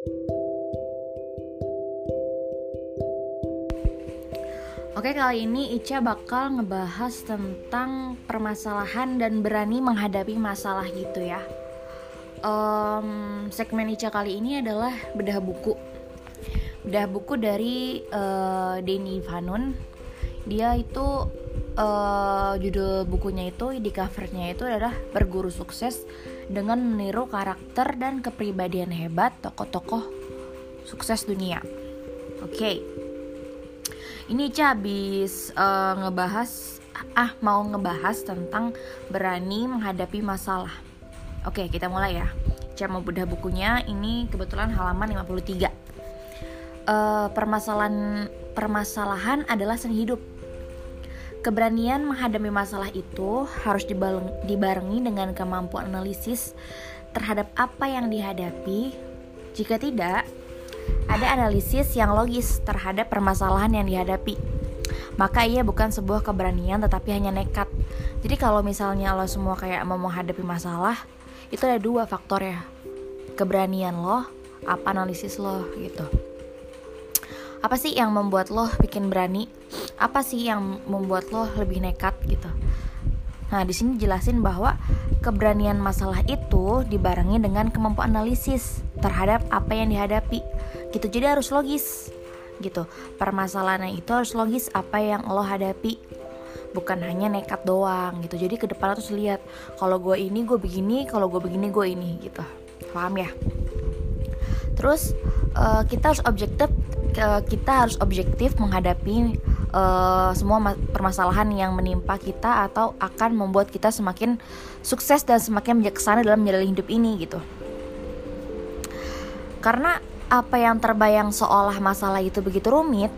Oke kali ini Ica bakal ngebahas tentang permasalahan dan berani menghadapi masalah gitu ya. Um, Segmen Ica kali ini adalah bedah buku. Bedah buku dari uh, Denny Vanun. Dia itu uh, judul bukunya itu di covernya itu adalah Berguru Sukses dengan meniru karakter dan kepribadian hebat tokoh-tokoh sukses dunia Oke okay ini Ica habis uh, ngebahas ah mau ngebahas tentang berani menghadapi masalah. Oke, kita mulai ya. Ica mau bukunya. Ini kebetulan halaman 53. Uh, eh, permasalahan permasalahan adalah seni hidup. Keberanian menghadapi masalah itu harus dibarengi dengan kemampuan analisis terhadap apa yang dihadapi. Jika tidak, ada analisis yang logis terhadap permasalahan yang dihadapi. Maka ia bukan sebuah keberanian tetapi hanya nekat. Jadi kalau misalnya lo semua kayak mau menghadapi masalah, itu ada dua faktor ya. Keberanian lo, apa analisis lo gitu. Apa sih yang membuat lo bikin berani? Apa sih yang membuat lo lebih nekat gitu? Nah, di sini jelasin bahwa keberanian masalah itu dibarengi dengan kemampuan analisis terhadap apa yang dihadapi. Gitu jadi harus logis gitu. Permasalahannya itu harus logis apa yang lo hadapi. Bukan hanya nekat doang gitu. Jadi ke depan harus lihat kalau gue ini gue begini kalau gue begini gue ini gitu. Paham ya? Terus uh, kita harus objektif uh, kita harus objektif menghadapi uh, semua permasalahan yang menimpa kita atau akan membuat kita semakin sukses dan semakin bijaksana dalam menjalani hidup ini gitu karena apa yang terbayang seolah masalah itu begitu rumit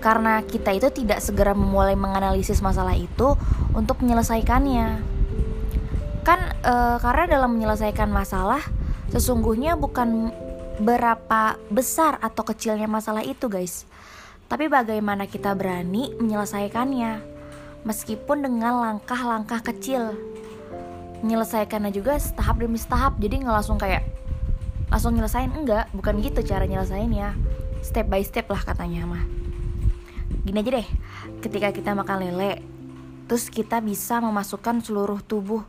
karena kita itu tidak segera memulai menganalisis masalah itu untuk menyelesaikannya. Kan e, karena dalam menyelesaikan masalah sesungguhnya bukan berapa besar atau kecilnya masalah itu, guys. Tapi bagaimana kita berani menyelesaikannya? Meskipun dengan langkah-langkah kecil. Menyelesaikannya juga setahap demi setahap. Jadi nggak langsung kayak langsung nyelesain. Enggak bukan gitu cara nyelesainnya. Step by step lah katanya mah. Gini aja deh ketika kita makan lele terus kita bisa memasukkan seluruh tubuh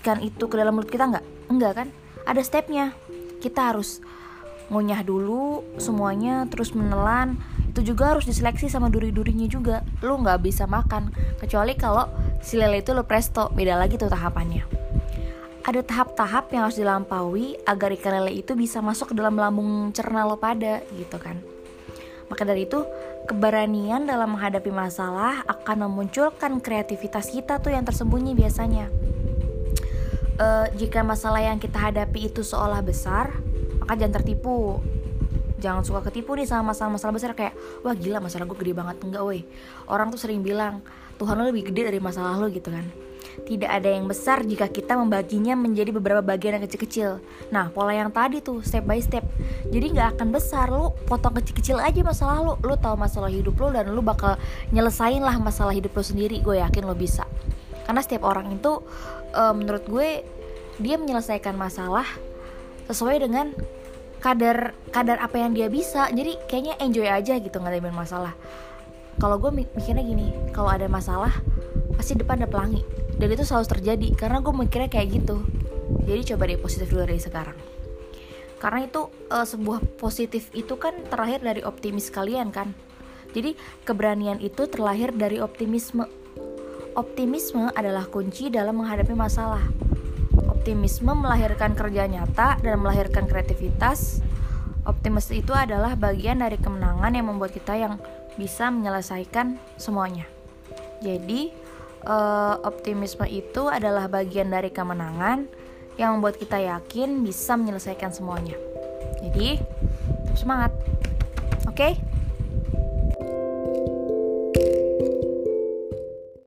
ikan itu ke dalam mulut kita enggak enggak kan? Ada stepnya. Kita harus ngunyah dulu semuanya terus menelan itu juga harus diseleksi sama duri-durinya juga lu nggak bisa makan kecuali kalau si lele itu lo presto beda lagi tuh tahapannya ada tahap-tahap yang harus dilampaui agar ikan lele itu bisa masuk ke dalam lambung cerna lo pada gitu kan. Maka dari itu, keberanian dalam menghadapi masalah akan memunculkan kreativitas kita tuh yang tersembunyi biasanya. E, jika masalah yang kita hadapi itu seolah besar, maka jangan tertipu. Jangan suka ketipu nih sama masalah-masalah besar kayak wah gila masalah gue gede banget enggak woi. Orang tuh sering bilang Tuhan lo lebih gede dari masalah lo gitu kan tidak ada yang besar jika kita membaginya menjadi beberapa bagian yang kecil-kecil. Nah, pola yang tadi tuh step by step. Jadi nggak akan besar, lu potong kecil-kecil aja masalah lu. Lu tahu masalah hidup lu dan lu bakal nyelesain lah masalah hidup lu sendiri. Gue yakin lo bisa. Karena setiap orang itu, uh, menurut gue, dia menyelesaikan masalah sesuai dengan kadar kadar apa yang dia bisa. Jadi kayaknya enjoy aja gitu nggak ada masalah. Kalau gue mikirnya gini, kalau ada masalah pasti depan ada pelangi. Dan itu selalu terjadi karena gue mikirnya kayak gitu. Jadi coba deh positif dulu dari sekarang. Karena itu uh, sebuah positif itu kan terlahir dari optimis kalian kan? Jadi keberanian itu terlahir dari optimisme. Optimisme adalah kunci dalam menghadapi masalah optimisme melahirkan kerja nyata dan melahirkan kreativitas optimis itu adalah bagian dari kemenangan yang membuat kita yang bisa menyelesaikan semuanya jadi uh, optimisme itu adalah bagian dari kemenangan yang membuat kita yakin bisa menyelesaikan semuanya. Jadi, semangat. Oke? Okay?